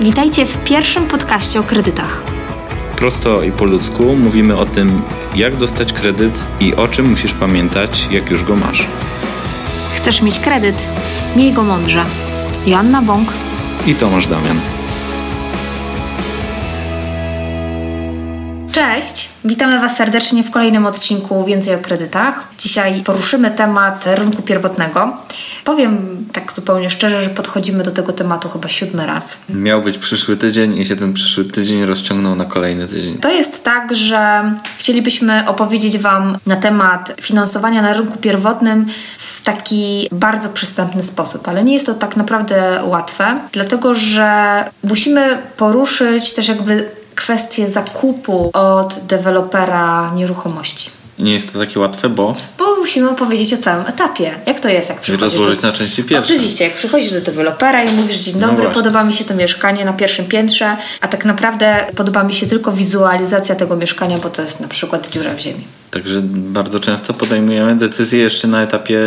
Witajcie w pierwszym podcaście o kredytach. Prosto i po ludzku mówimy o tym, jak dostać kredyt i o czym musisz pamiętać, jak już go masz. Chcesz mieć kredyt? Miej go mądrze. Joanna Bąk I Tomasz Damian. Cześć, witamy Was serdecznie w kolejnym odcinku Więcej o kredytach. Dzisiaj poruszymy temat rynku pierwotnego. Powiem tak zupełnie szczerze, że podchodzimy do tego tematu chyba siódmy raz. Miał być przyszły tydzień i się ten przyszły tydzień rozciągnął na kolejny tydzień. To jest tak, że chcielibyśmy opowiedzieć Wam na temat finansowania na rynku pierwotnym w taki bardzo przystępny sposób, ale nie jest to tak naprawdę łatwe, dlatego że musimy poruszyć też jakby kwestię zakupu od dewelopera nieruchomości. Nie jest to takie łatwe, bo Bo musimy opowiedzieć o całym etapie. Jak to jest, jak przychodzisz rozłożyć do... na części pierwsze. Oczywiście, jak przychodzisz do dewelopera i mówisz dzień No dobry, właśnie. podoba mi się to mieszkanie na pierwszym piętrze, a tak naprawdę podoba mi się tylko wizualizacja tego mieszkania, bo to jest na przykład dziura w ziemi. Także bardzo często podejmujemy decyzje jeszcze na etapie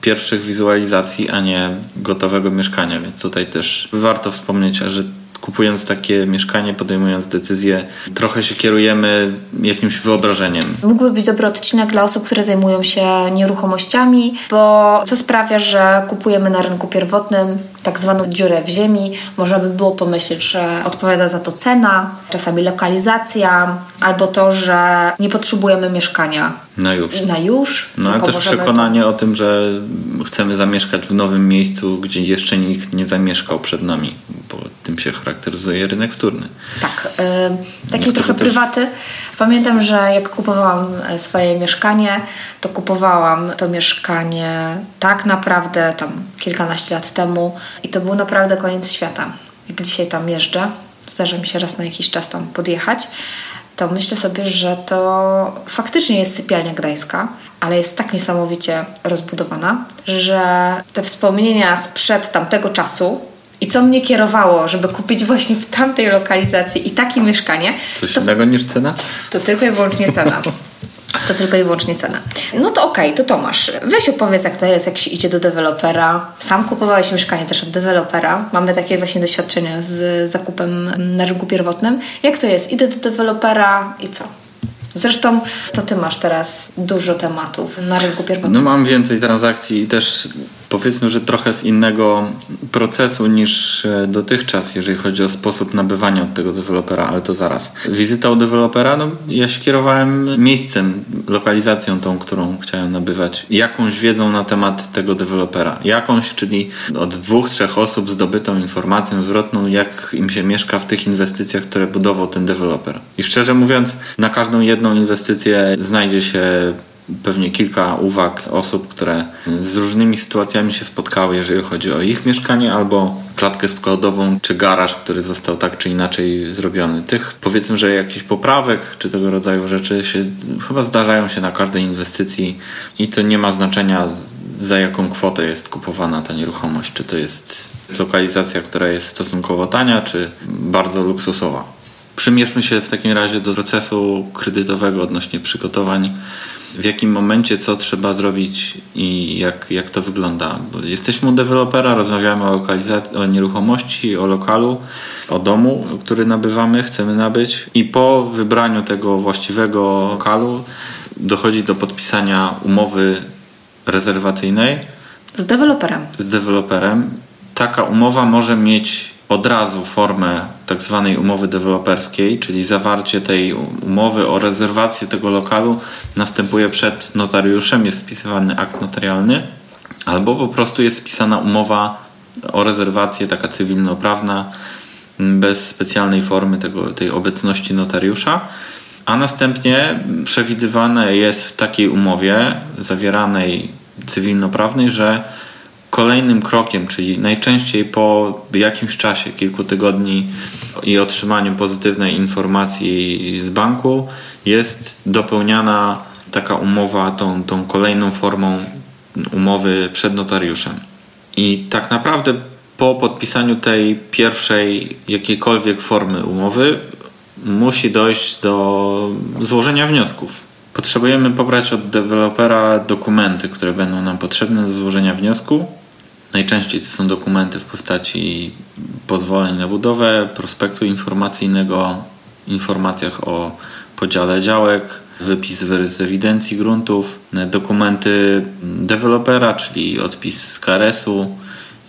pierwszych wizualizacji, a nie gotowego mieszkania, więc tutaj też warto wspomnieć, że kupując takie mieszkanie, podejmując decyzję, trochę się kierujemy jakimś wyobrażeniem. Mógłby być dobry odcinek dla osób, które zajmują się nieruchomościami, bo co sprawia, że kupujemy na rynku pierwotnym tak zwaną dziurę w ziemi. Można by było pomyśleć, że odpowiada za to cena, czasami lokalizacja, albo to, że nie potrzebujemy mieszkania Na już. na już. No ale też przekonanie o tym, że chcemy zamieszkać w nowym miejscu, gdzie jeszcze nikt nie zamieszkał przed nami, bo tym się charakteryzuje rynek wtórny. Tak, y, takie trochę też- prywaty. Pamiętam, że jak kupowałam e, swoje mieszkanie, to kupowałam to mieszkanie tak naprawdę tam kilkanaście lat temu i to był naprawdę koniec świata. Jak dzisiaj tam jeżdżę, zdarza mi się raz na jakiś czas tam podjechać, to myślę sobie, że to faktycznie jest sypialnia gdańska, ale jest tak niesamowicie rozbudowana, że te wspomnienia sprzed tamtego czasu i co mnie kierowało, żeby kupić właśnie w tamtej lokalizacji i takie mieszkanie, Coś to, innego niż cena? to tylko i wyłącznie cena. To tylko i wyłącznie cena. No to okej, to Tomasz, weź opowiedz jak to jest, jak się idzie do dewelopera. Sam kupowałeś mieszkanie też od dewelopera. Mamy takie właśnie doświadczenia z zakupem na rynku pierwotnym. Jak to jest? Idę do dewelopera i co? Zresztą to ty masz teraz dużo tematów na rynku pierwotnym. No mam więcej transakcji i też powiedzmy, że trochę z innego procesu niż e, dotychczas, jeżeli chodzi o sposób nabywania od tego dewelopera, ale to zaraz. Wizyta u dewelopera, no ja się kierowałem miejscem, lokalizacją tą, którą chciałem nabywać, jakąś wiedzą na temat tego dewelopera. Jakąś, czyli od dwóch, trzech osób zdobytą informacją zwrotną, jak im się mieszka w tych inwestycjach, które budował ten deweloper. I szczerze mówiąc, na każdą jedną inwestycję znajdzie się pewnie kilka uwag osób, które z różnymi sytuacjami się spotkały, jeżeli chodzi o ich mieszkanie albo klatkę składową czy garaż, który został tak czy inaczej zrobiony. Tych powiedzmy, że jakichś poprawek czy tego rodzaju rzeczy się chyba zdarzają się na każdej inwestycji i to nie ma znaczenia za jaką kwotę jest kupowana ta nieruchomość. Czy to jest lokalizacja, która jest stosunkowo tania, czy bardzo luksusowa. Przymierzmy się w takim razie do procesu kredytowego odnośnie przygotowań. W jakim momencie co trzeba zrobić i jak, jak to wygląda? Bo jesteśmy u dewelopera, rozmawiamy o lokalizacji, o nieruchomości, o lokalu, o domu, który nabywamy, chcemy nabyć i po wybraniu tego właściwego lokalu dochodzi do podpisania umowy rezerwacyjnej Z deweloperem. z deweloperem. Taka umowa może mieć od razu formę tak zwanej umowy deweloperskiej, czyli zawarcie tej umowy o rezerwację tego lokalu następuje przed notariuszem, jest spisywany akt notarialny, albo po prostu jest spisana umowa o rezerwację, taka cywilnoprawna, bez specjalnej formy tego, tej obecności notariusza. A następnie przewidywane jest w takiej umowie zawieranej cywilnoprawnej, że kolejnym krokiem, czyli najczęściej po jakimś czasie, kilku tygodni i otrzymaniu pozytywnej informacji z banku, jest dopełniana taka umowa tą, tą kolejną formą umowy przed notariuszem. I tak naprawdę po podpisaniu tej pierwszej jakiejkolwiek formy umowy musi dojść do złożenia wniosków. Potrzebujemy pobrać od dewelopera dokumenty, które będą nam potrzebne do złożenia wniosku. Najczęściej to są dokumenty w postaci pozwoleń na budowę, prospektu informacyjnego, informacjach o podziale działek, wypis z ewidencji gruntów, dokumenty dewelopera, czyli odpis z KRS-u,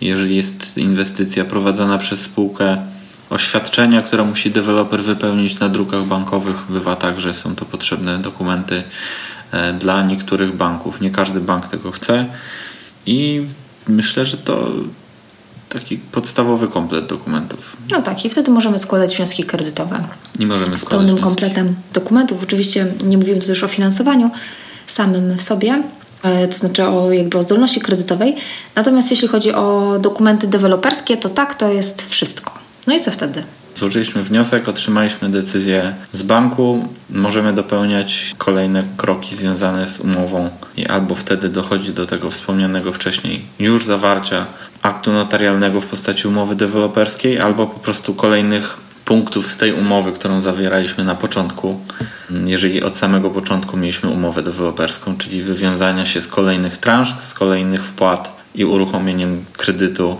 jeżeli jest inwestycja prowadzona przez spółkę, oświadczenia, które musi deweloper wypełnić na drukach bankowych. Bywa tak, że są to potrzebne dokumenty e, dla niektórych banków. Nie każdy bank tego chce i myślę, że to taki podstawowy komplet dokumentów. No tak, i wtedy możemy składać wnioski kredytowe. I możemy z pełnym wnioski. kompletem dokumentów. Oczywiście nie mówimy tu też o finansowaniu samym w sobie, e, to znaczy o jakby o zdolności kredytowej. Natomiast jeśli chodzi o dokumenty deweloperskie, to tak, to jest wszystko. No i co wtedy? Złożyliśmy wniosek, otrzymaliśmy decyzję z banku. Możemy dopełniać kolejne kroki związane z umową i albo wtedy dochodzi do tego wspomnianego wcześniej już zawarcia aktu notarialnego w postaci umowy deweloperskiej, albo po prostu kolejnych punktów z tej umowy, którą zawieraliśmy na początku, jeżeli od samego początku mieliśmy umowę deweloperską, czyli wywiązania się z kolejnych transz, z kolejnych wpłat i uruchomieniem kredytu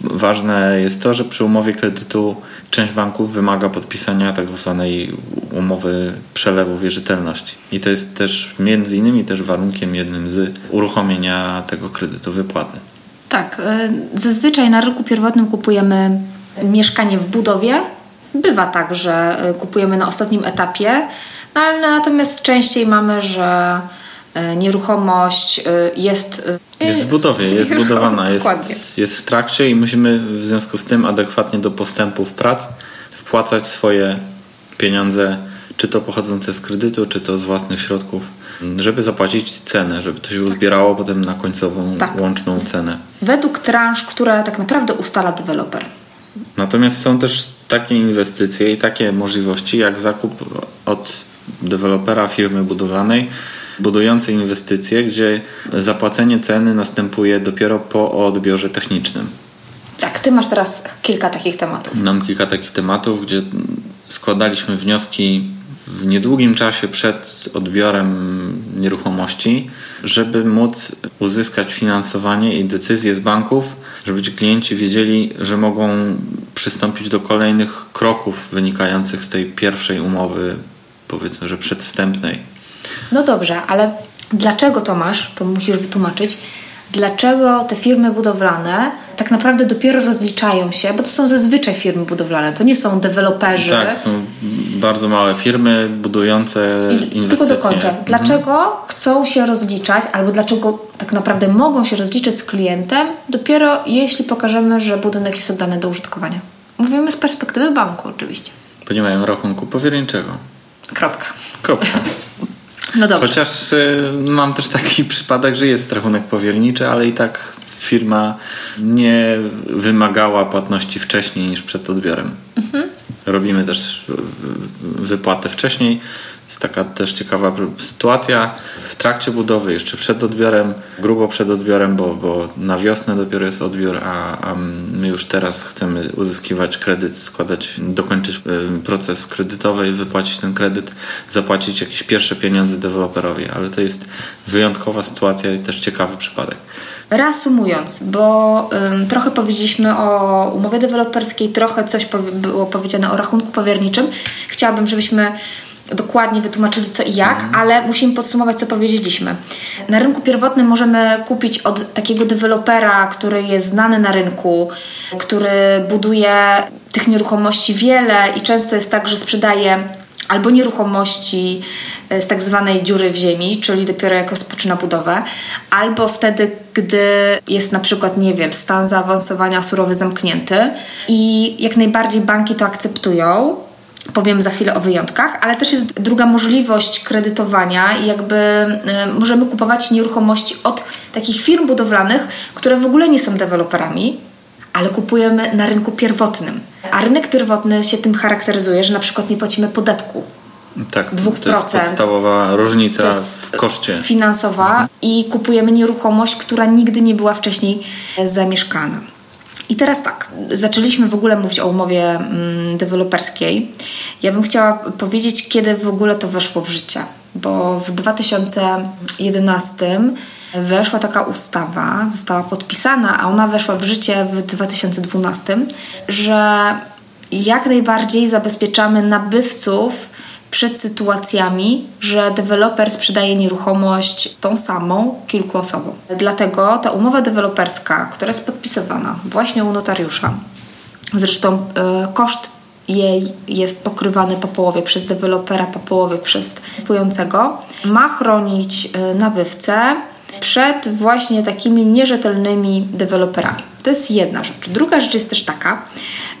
Ważne jest to, że przy umowie kredytu część banków wymaga podpisania tak zwanej umowy przelewu wierzytelności. I to jest też między innymi też warunkiem jednym z uruchomienia tego kredytu wypłaty. Tak, e, zazwyczaj na rynku pierwotnym kupujemy mieszkanie w budowie. Bywa tak, że e, kupujemy na ostatnim etapie, no ale natomiast częściej mamy, że nieruchomość jest jest w budowie, jest zbudowana, jest, jest w trakcie i musimy w związku z tym adekwatnie do postępów prac wpłacać swoje pieniądze, czy to pochodzące z kredytu, czy to z własnych środków, żeby zapłacić cenę, żeby to się uzbierało potem na końcową tak. łączną cenę. Według transz, które tak naprawdę ustala deweloper. Natomiast są też takie inwestycje i takie możliwości, jak zakup od dewelopera firmy budowlanej budującej inwestycje, gdzie zapłacenie ceny następuje dopiero po odbiorze technicznym. Tak, ty masz teraz kilka takich tematów. Mam kilka takich tematów, gdzie składaliśmy wnioski w niedługim czasie przed odbiorem nieruchomości, żeby móc uzyskać finansowanie i decyzje z banków, żeby ci klienci wiedzieli, że mogą przystąpić do kolejnych kroków wynikających z tej pierwszej umowy, powiedzmy, że przedwstępnej. No dobrze, ale dlaczego Tomasz, to musisz wytłumaczyć, dlaczego te firmy budowlane tak naprawdę dopiero rozliczają się, bo to są zazwyczaj firmy budowlane, to nie są deweloperzy. Tak, są bardzo małe firmy budujące I, inwestycje. Tylko dokończę. Mhm. Dlaczego mhm. chcą się rozliczać, albo dlaczego tak naprawdę mogą się rozliczać z klientem dopiero jeśli pokażemy, że budynek jest oddany do użytkowania? Mówimy z perspektywy banku oczywiście. Bo nie mają rachunku powierniczego. Kropka. Kropka. No dobrze. Chociaż y, mam też taki przypadek, że jest rachunek powierniczy, ale i tak firma nie wymagała płatności wcześniej niż przed odbiorem. Mhm. Robimy też y, wypłatę wcześniej, jest taka też ciekawa sytuacja. W trakcie budowy, jeszcze przed odbiorem, grubo przed odbiorem, bo, bo na wiosnę dopiero jest odbiór, a, a my już teraz chcemy uzyskiwać kredyt, składać, dokończyć y, proces kredytowy, wypłacić ten kredyt, zapłacić jakieś pierwsze pieniądze deweloperowi, ale to jest wyjątkowa sytuacja i też ciekawy przypadek. Reasumując, bo trochę powiedzieliśmy o umowie deweloperskiej, trochę coś powie było powiedziane o rachunku powierniczym. Chciałabym, żebyśmy dokładnie wytłumaczyli co i jak, mhm. ale musimy podsumować, co powiedzieliśmy. Na rynku pierwotnym możemy kupić od takiego dewelopera, który jest znany na rynku, który buduje tych nieruchomości wiele i często jest tak, że sprzedaje albo nieruchomości e, z tak zwanej dziury w ziemi, czyli dopiero jak rozpoczyna budowę, albo wtedy, gdy jest na przykład, nie wiem, stan zaawansowania surowy zamknięty i jak najbardziej banki to akceptują, Powiem za chwilę o wyjątkach, ale też jest druga możliwość kredytowania jakby y, możemy kupować nieruchomości od takich firm budowlanych, które w ogóle nie są deweloperami, ale kupujemy na rynku pierwotnym. A rynek pierwotny się tym charakteryzuje, że na przykład nie płacimy podatku. Tak, 2%. to jest podstawowa różnica w koszcie. Finansowa mhm. i kupujemy nieruchomość, która nigdy nie była wcześniej zamieszkana. I teraz tak, zaczęliśmy w ogóle mówić o umowie mm, deweloperskiej. Ja bym chciała powiedzieć, kiedy w ogóle to weszło w życie, bo w 2011 weszła taka ustawa, została podpisana, a ona weszła w życie w 2012, że jak najbardziej zabezpieczamy nabywców przed sytuacjami, że deweloper sprzedaje nieruchomość tą samą kilku osobom. Dlatego ta umowa deweloperska, która jest podpisywana właśnie u notariusza, zresztą y, koszt jej jest pokrywany po połowie przez dewelopera, po połowie przez kupującego, ma chronić y, nabywcę przed właśnie takimi nierzetelnymi deweloperami. To jest jedna rzecz. Druga rzecz jest też taka,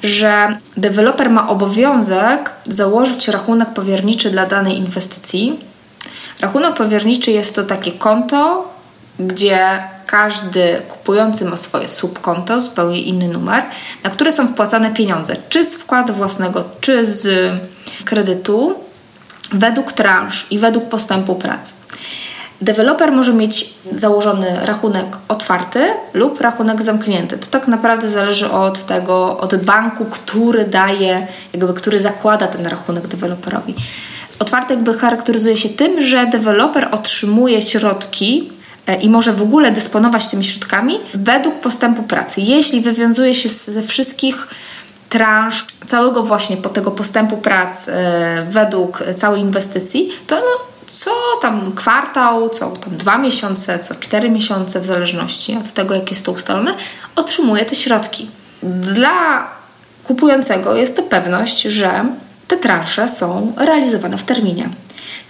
że deweloper ma obowiązek założyć rachunek powierniczy dla danej inwestycji. Rachunek powierniczy jest to takie konto, gdzie każdy kupujący ma swoje subkonto, zupełnie inny numer, na które są wpłacane pieniądze, czy z wkładu własnego, czy z kredytu, według transz i według postępu pracy. Deweloper może mieć założony rachunek otwarty lub rachunek zamknięty. To tak naprawdę zależy od tego, od banku, który daje, jakby który zakłada ten rachunek deweloperowi. Otwarty jakby charakteryzuje się tym, że deweloper otrzymuje środki e, i może w ogóle dysponować tymi środkami według postępu pracy. Jeśli wywiązuje się ze wszystkich transz całego właśnie po tego postępu prac e, według całej inwestycji, to no, co tam kwartał, co tam dwa miesiące, co cztery miesiące, w zależności od tego, jak jest to ustalone, otrzymuje te środki. Dla kupującego jest to pewność, że te transze są realizowane w terminie.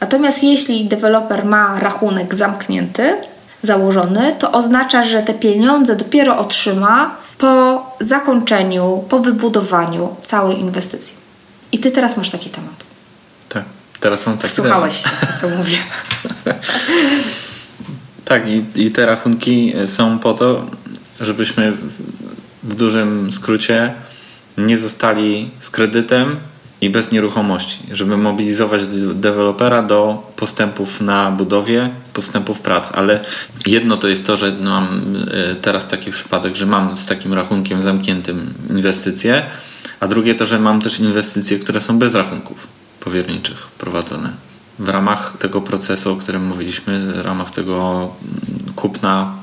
Natomiast jeśli deweloper ma rachunek zamknięty, założony, to oznacza, że te pieniądze dopiero otrzyma po zakończeniu, po wybudowaniu całej inwestycji. I ty teraz masz taki temat. Teraz są takie. Słuchałeś to co mówię. tak, i, i te rachunki są po to, żebyśmy w, w dużym skrócie nie zostali z kredytem i bez nieruchomości, żeby mobilizować dewelopera do postępów na budowie, postępów prac. Ale jedno to jest to, że mam e, teraz taki przypadek, że mam z takim rachunkiem zamkniętym inwestycje, a drugie to, że mam też inwestycje, które są bez rachunków powierniczych prowadzone. W ramach tego procesu, o którym mówiliśmy, w ramach tego kupna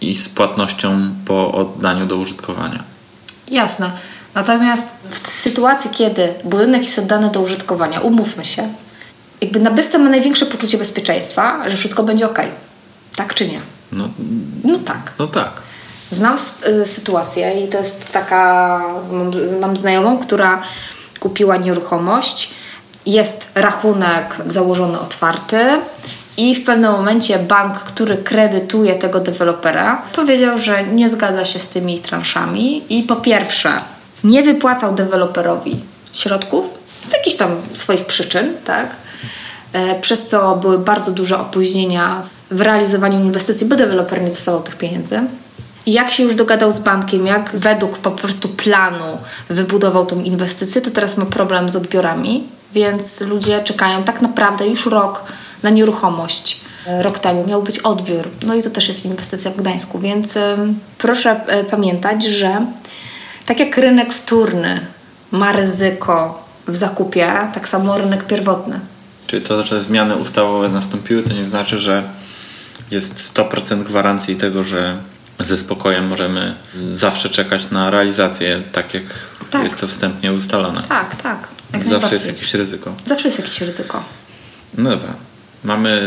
i z płatnością po oddaniu do użytkowania. Jasne. Natomiast w sytuacji, kiedy budynek jest oddany do użytkowania, umówmy się, jakby nabywca ma największe poczucie bezpieczeństwa, że wszystko będzie ok. Tak czy nie? No, no tak. No tak. Znam y, sytuację i to jest taka, mam, mam znajomą, która kupiła nieruchomość jest rachunek założony otwarty i w pewnym momencie bank, który kredytuje tego dewelopera, powiedział, że nie zgadza się z tymi transzami i po pierwsze nie wypłacał deweloperowi środków z jakichś tam swoich przyczyn, tak? E, przez co były bardzo duże opóźnienia w realizowaniu inwestycji, bo deweloper nie dostawał tych pieniędzy. Jak się już dogadał z bankiem, jak według po prostu planu wybudował tą inwestycję, to teraz ma problem z odbiorami, więc ludzie czekają tak naprawdę już rok na nieruchomość. Rok temu miał być odbiór, no i to też jest inwestycja w Gdańsku, więc proszę e, pamiętać, że tak jak rynek wtórny ma ryzyko w zakupie, tak samo rynek pierwotny. Czyli to, że zmiany ustawowe nastąpiły, to nie znaczy, że jest 100% gwarancji tego, że ze spokojem możemy zawsze czekać na realizację, tak jak tak. jest to wstępnie ustalone. Tak, tak. Zawsze jest jakieś ryzyko. Zawsze jest jakieś ryzyko. No dobra. Mamy.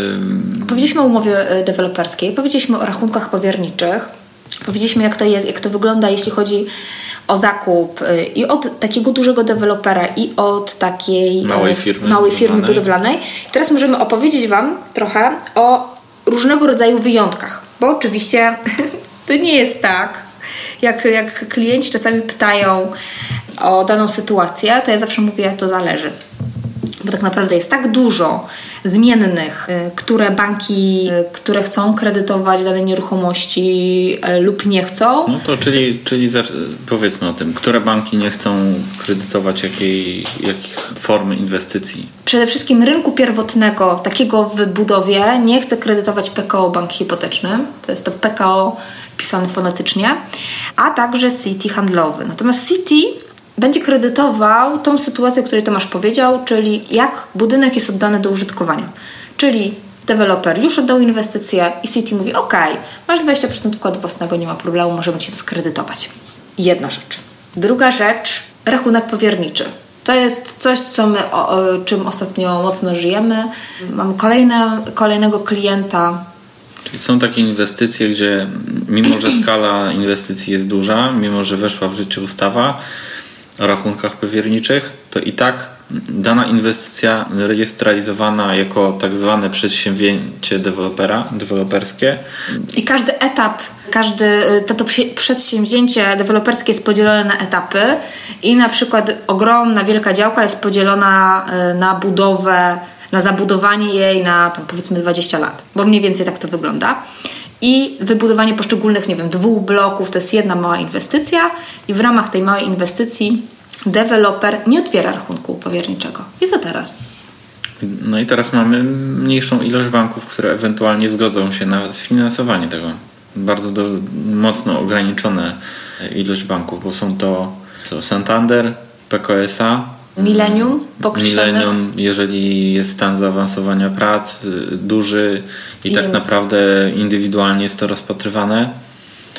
Powiedzieliśmy o umowie e, deweloperskiej, powiedzieliśmy o rachunkach powierniczych, powiedzieliśmy, jak to jest, jak to wygląda, jeśli chodzi o zakup e, i od takiego dużego dewelopera, i od takiej e, małej firmy, małej firmy budowlanej. I teraz możemy opowiedzieć Wam trochę o różnego rodzaju wyjątkach, bo oczywiście to nie jest tak, jak, jak klienci czasami pytają, o daną sytuację, to ja zawsze mówię, to zależy. Bo tak naprawdę jest tak dużo zmiennych, y, które banki, y, które chcą kredytować dane nieruchomości y, lub nie chcą. No to czyli, czyli powiedzmy o tym, które banki nie chcą kredytować jakiej, jakich formy inwestycji? Przede wszystkim rynku pierwotnego, takiego w budowie, nie chce kredytować PKO Bank Hipoteczny. To jest to PKO pisane fonetycznie, a także City handlowy. Natomiast City będzie kredytował tą sytuację, o której Tomasz powiedział, czyli jak budynek jest oddany do użytkowania. Czyli deweloper już oddał inwestycję i City mówi: OK, masz 20% wkładu własnego, nie ma problemu, możemy ci to skredytować. Jedna rzecz. Druga rzecz, rachunek powierniczy. To jest coś, co my, o, o, czym ostatnio mocno żyjemy. Mam kolejne, kolejnego klienta. Czyli są takie inwestycje, gdzie mimo, że skala inwestycji jest duża, mimo, że weszła w życie ustawa rachunkach powierniczych, to i tak dana inwestycja jest realizowana jako tak zwane przedsięwzięcie dewelopera, deweloperskie. I każdy etap, każdy, to, to przedsięwzięcie deweloperskie jest podzielone na etapy i na przykład ogromna, wielka działka jest podzielona e, na budowę, na zabudowanie jej na tam powiedzmy 20 lat, bo mniej więcej tak to wygląda. I wybudowanie poszczególnych, nie wiem, dwóch bloków to jest jedna mała inwestycja, i w ramach tej małej inwestycji deweloper nie otwiera rachunku powierniczego. I co teraz? No i teraz mamy mniejszą ilość banków, które ewentualnie zgodzą się na sfinansowanie tego. Bardzo do, mocno ograniczone ilość banków, bo są to, to Santander, PKSA, Millennium, Millennium, jeżeli jest stan zaawansowania prac duży i, I tak naprawdę indywidualnie jest to rozpatrywane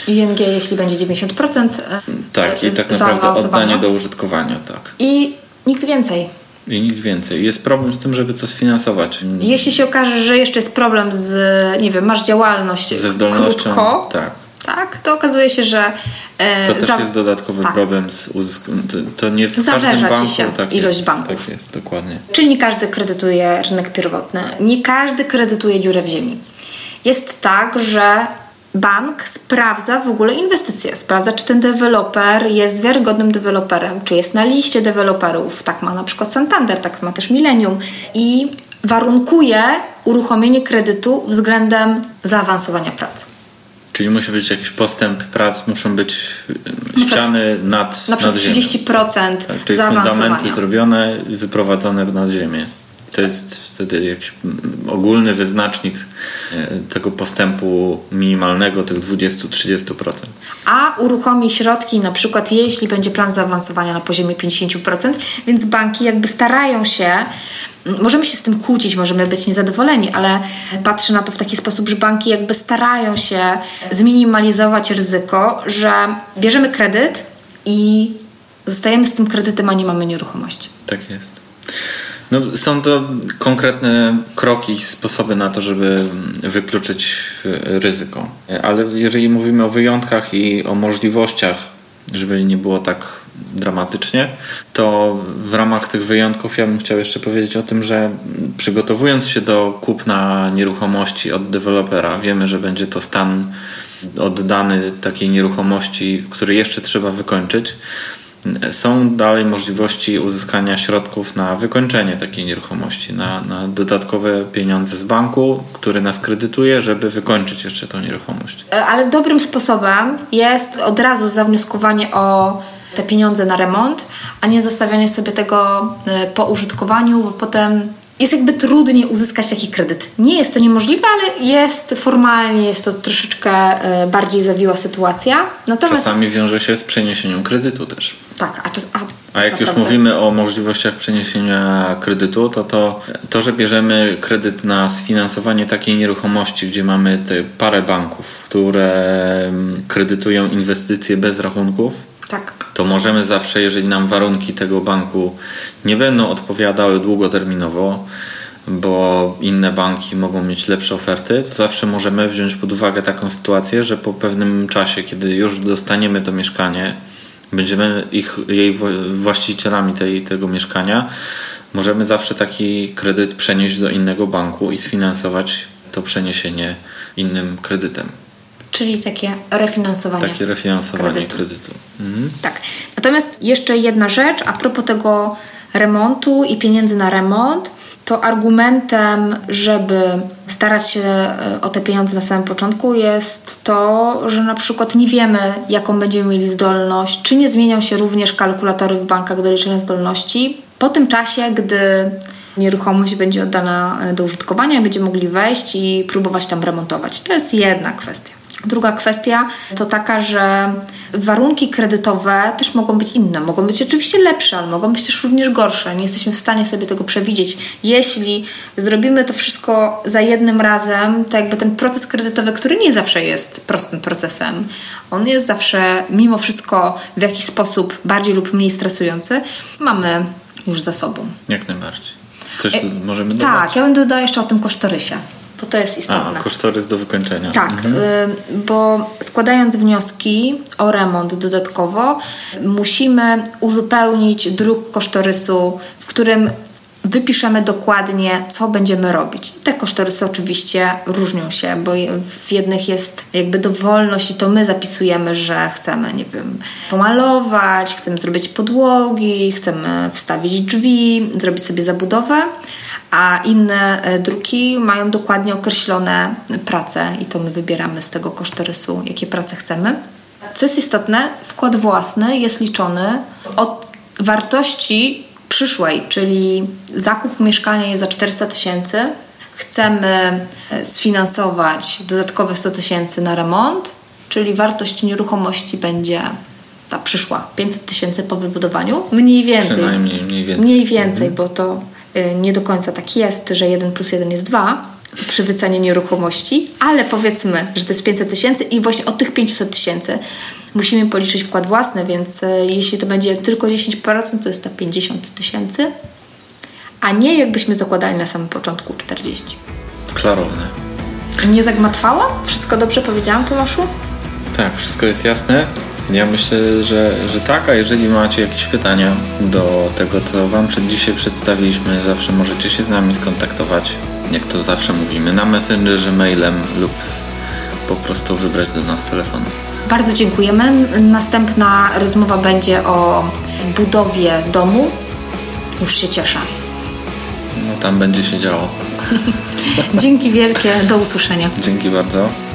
ING, jeśli będzie 90%. E, tak, i tak naprawdę oddanie do użytkowania, tak. I nikt więcej. I nikt więcej. Jest problem z tym, żeby to sfinansować. Jeśli się okaże, że jeszcze jest problem z, nie wiem, masz działalność ze zdolnością, krótko, tak. Tak, to okazuje się, że e, to też za... jest dodatkowy tak. problem z uzyskaniem. To, to, nie w Zawerza każdym banku ci się tak ilość jest, banków. Tak jest, dokładnie. Czyli nie każdy kredytuje rynek pierwotny, nie każdy kredytuje dziurę w ziemi. Jest tak, że bank sprawdza w ogóle inwestycje, sprawdza, czy ten deweloper jest wiarygodnym deweloperem, czy jest na liście deweloperów. Tak ma na przykład Santander, tak ma też Millennium i warunkuje uruchomienie kredytu względem zaawansowania pracy. Czyli musi być jakiś postęp prac, muszą być ściany nad Na przykład nad 30% tak, Czyli fundamenty zrobione wyprowadzone nad ziemię. To jest wtedy jakiś ogólny wyznacznik e, tego postępu minimalnego, tych 20-30%. A uruchomi środki na przykład, jeśli będzie plan zaawansowania na poziomie 50%, więc banki jakby starają się Możemy się z tym kłócić, możemy być niezadowoleni, ale patrzę na to w taki sposób, że banki jakby starają się zminimalizować ryzyko, że bierzemy kredyt i zostajemy z tym kredytem, a nie mamy nieruchomości. Tak jest. No, są to konkretne kroki, sposoby na to, żeby wykluczyć ryzyko. Ale jeżeli mówimy o wyjątkach i o możliwościach, żeby nie było tak dramatycznie, to w ramach tych wyjątków ja bym chciał jeszcze powiedzieć o tym, że przygotowując się do kupna nieruchomości od dewelopera, wiemy, że będzie to stan oddany takiej nieruchomości, który jeszcze trzeba wykończyć są dalej możliwości uzyskania środków na wykończenie takiej nieruchomości, na, na dodatkowe pieniądze z banku, który nas kredytuje, żeby wykończyć jeszcze tą nieruchomość. E, ale dobrym sposobem jest od razu zawnioskowanie o te pieniądze na remont, a nie zostawianie sobie tego e, po użytkowaniu, bo potem jest jakby trudniej uzyskać taki kredyt. Nie jest to niemożliwe, ale jest formalnie, jest to troszeczkę e, bardziej zawiła sytuacja. Natomiast... Czasami wiąże się z przeniesieniem kredytu też. Tak, a, czas, a, a jak już mówimy o możliwościach przeniesienia kredytu, to, to to, że bierzemy kredyt na sfinansowanie takiej nieruchomości, gdzie mamy te parę banków, które mm, kredytują inwestycje bez rachunków, tak. to możemy zawsze, jeżeli nam warunki tego banku nie będą odpowiadały długoterminowo, bo inne banki mogą mieć lepsze oferty, to zawsze możemy wziąć pod uwagę taką sytuację, że po pewnym czasie, kiedy już dostaniemy to mieszkanie, będziemy ich, jej właścicielami tej, tego mieszkania, możemy zawsze taki kredyt przenieść do innego banku i sfinansować to przeniesienie innym kredytem. Czyli takie refinansowanie. Takie refinansowanie kredytu. kredytu. Mhm. Tak. Natomiast jeszcze jedna rzecz a propos tego remontu i pieniędzy na remont, to argumentem, żeby starać się e, o te pieniądze na samym początku jest to, że na przykład nie wiemy, jaką będziemy mieli zdolność, czy nie zmienią się również kalkulatory w bankach do liczenia zdolności. Po tym czasie, gdy nieruchomość będzie oddana e, do użytkowania, będziemy mogli wejść i próbować tam remontować. To jest jedna kwestia. Druga kwestia to taka, że warunki kredytowe też mogą być inne. Mogą być oczywiście lepsze, ale mogą być też również gorsze. Nie jesteśmy w stanie sobie tego przewidzieć. Jeśli zrobimy to wszystko za jednym razem, to jakby ten proces kredytowy, który nie zawsze jest prostym procesem, on jest zawsze mimo wszystko w jakiś sposób bardziej lub mniej stresujący, mamy już za sobą. Jak najbardziej. Coś e, możemy dodać? Tak, ja bym dodała jeszcze o tym kosztorysie bo to jest istotne. A, kosztorys do wykończenia. Tak, mhm. Bo składając wnioski o remont dodatkowo, musimy uzupełnić druk kosztorysu, w którym wypiszemy dokładnie, co będziemy robić. Te kosztorysy oczywiście różnią się, bo w jednych jest jakby dowolność i to my zapisujemy, że chcemy, nie wiem, pomalować, chcemy zrobić podłogi, chcemy wstawić drzwi, zrobić sobie zabudowę, a inne e, druki mają dokładnie określone prace i to my wybieramy z tego kosztorysu, jakie prace chcemy. Co jest istotne, wkład własny jest liczony od wartości przyszłej, czyli zakup mieszkania jest za 400 tysięcy, chcemy e, sfinansować dodatkowe 100 tysięcy na remont, czyli wartość nieruchomości będzie ta przyszła 500 tysięcy po wybudowaniu, mniej więcej. Przynajmniej mniej więcej. Mniej więcej, mhm. bo to nie do końca tak jest, że 1 plus 1 jest 2 przy wycenie nieruchomości, ale powiedzmy, że to jest 500 tysięcy i właśnie od tych 500 tysięcy musimy policzyć wkład własny, więc y, jeśli to będzie tylko 10%, to jest to 50 tysięcy, a nie jakbyśmy zakładali na samym początku 40. Klarowne. Nie zagmatwałam? Wszystko dobrze powiedziałam, Tomaszu? Tak, wszystko jest jasne. Ja myślę, że, że tak, a jeżeli macie jakieś pytania do tego, co Wam przed dzisiaj przedstawiliśmy, zawsze możecie się z nami skontaktować, jak to zawsze mówimy, na Messengerze, mailem lub po prostu wybrać do nas telefon. Bardzo dziękujemy. Następna rozmowa będzie o budowie domu. Już się cieszę. No tam będzie się działo. Dzięki wielkie, do usłyszenia. Dzięki bardzo.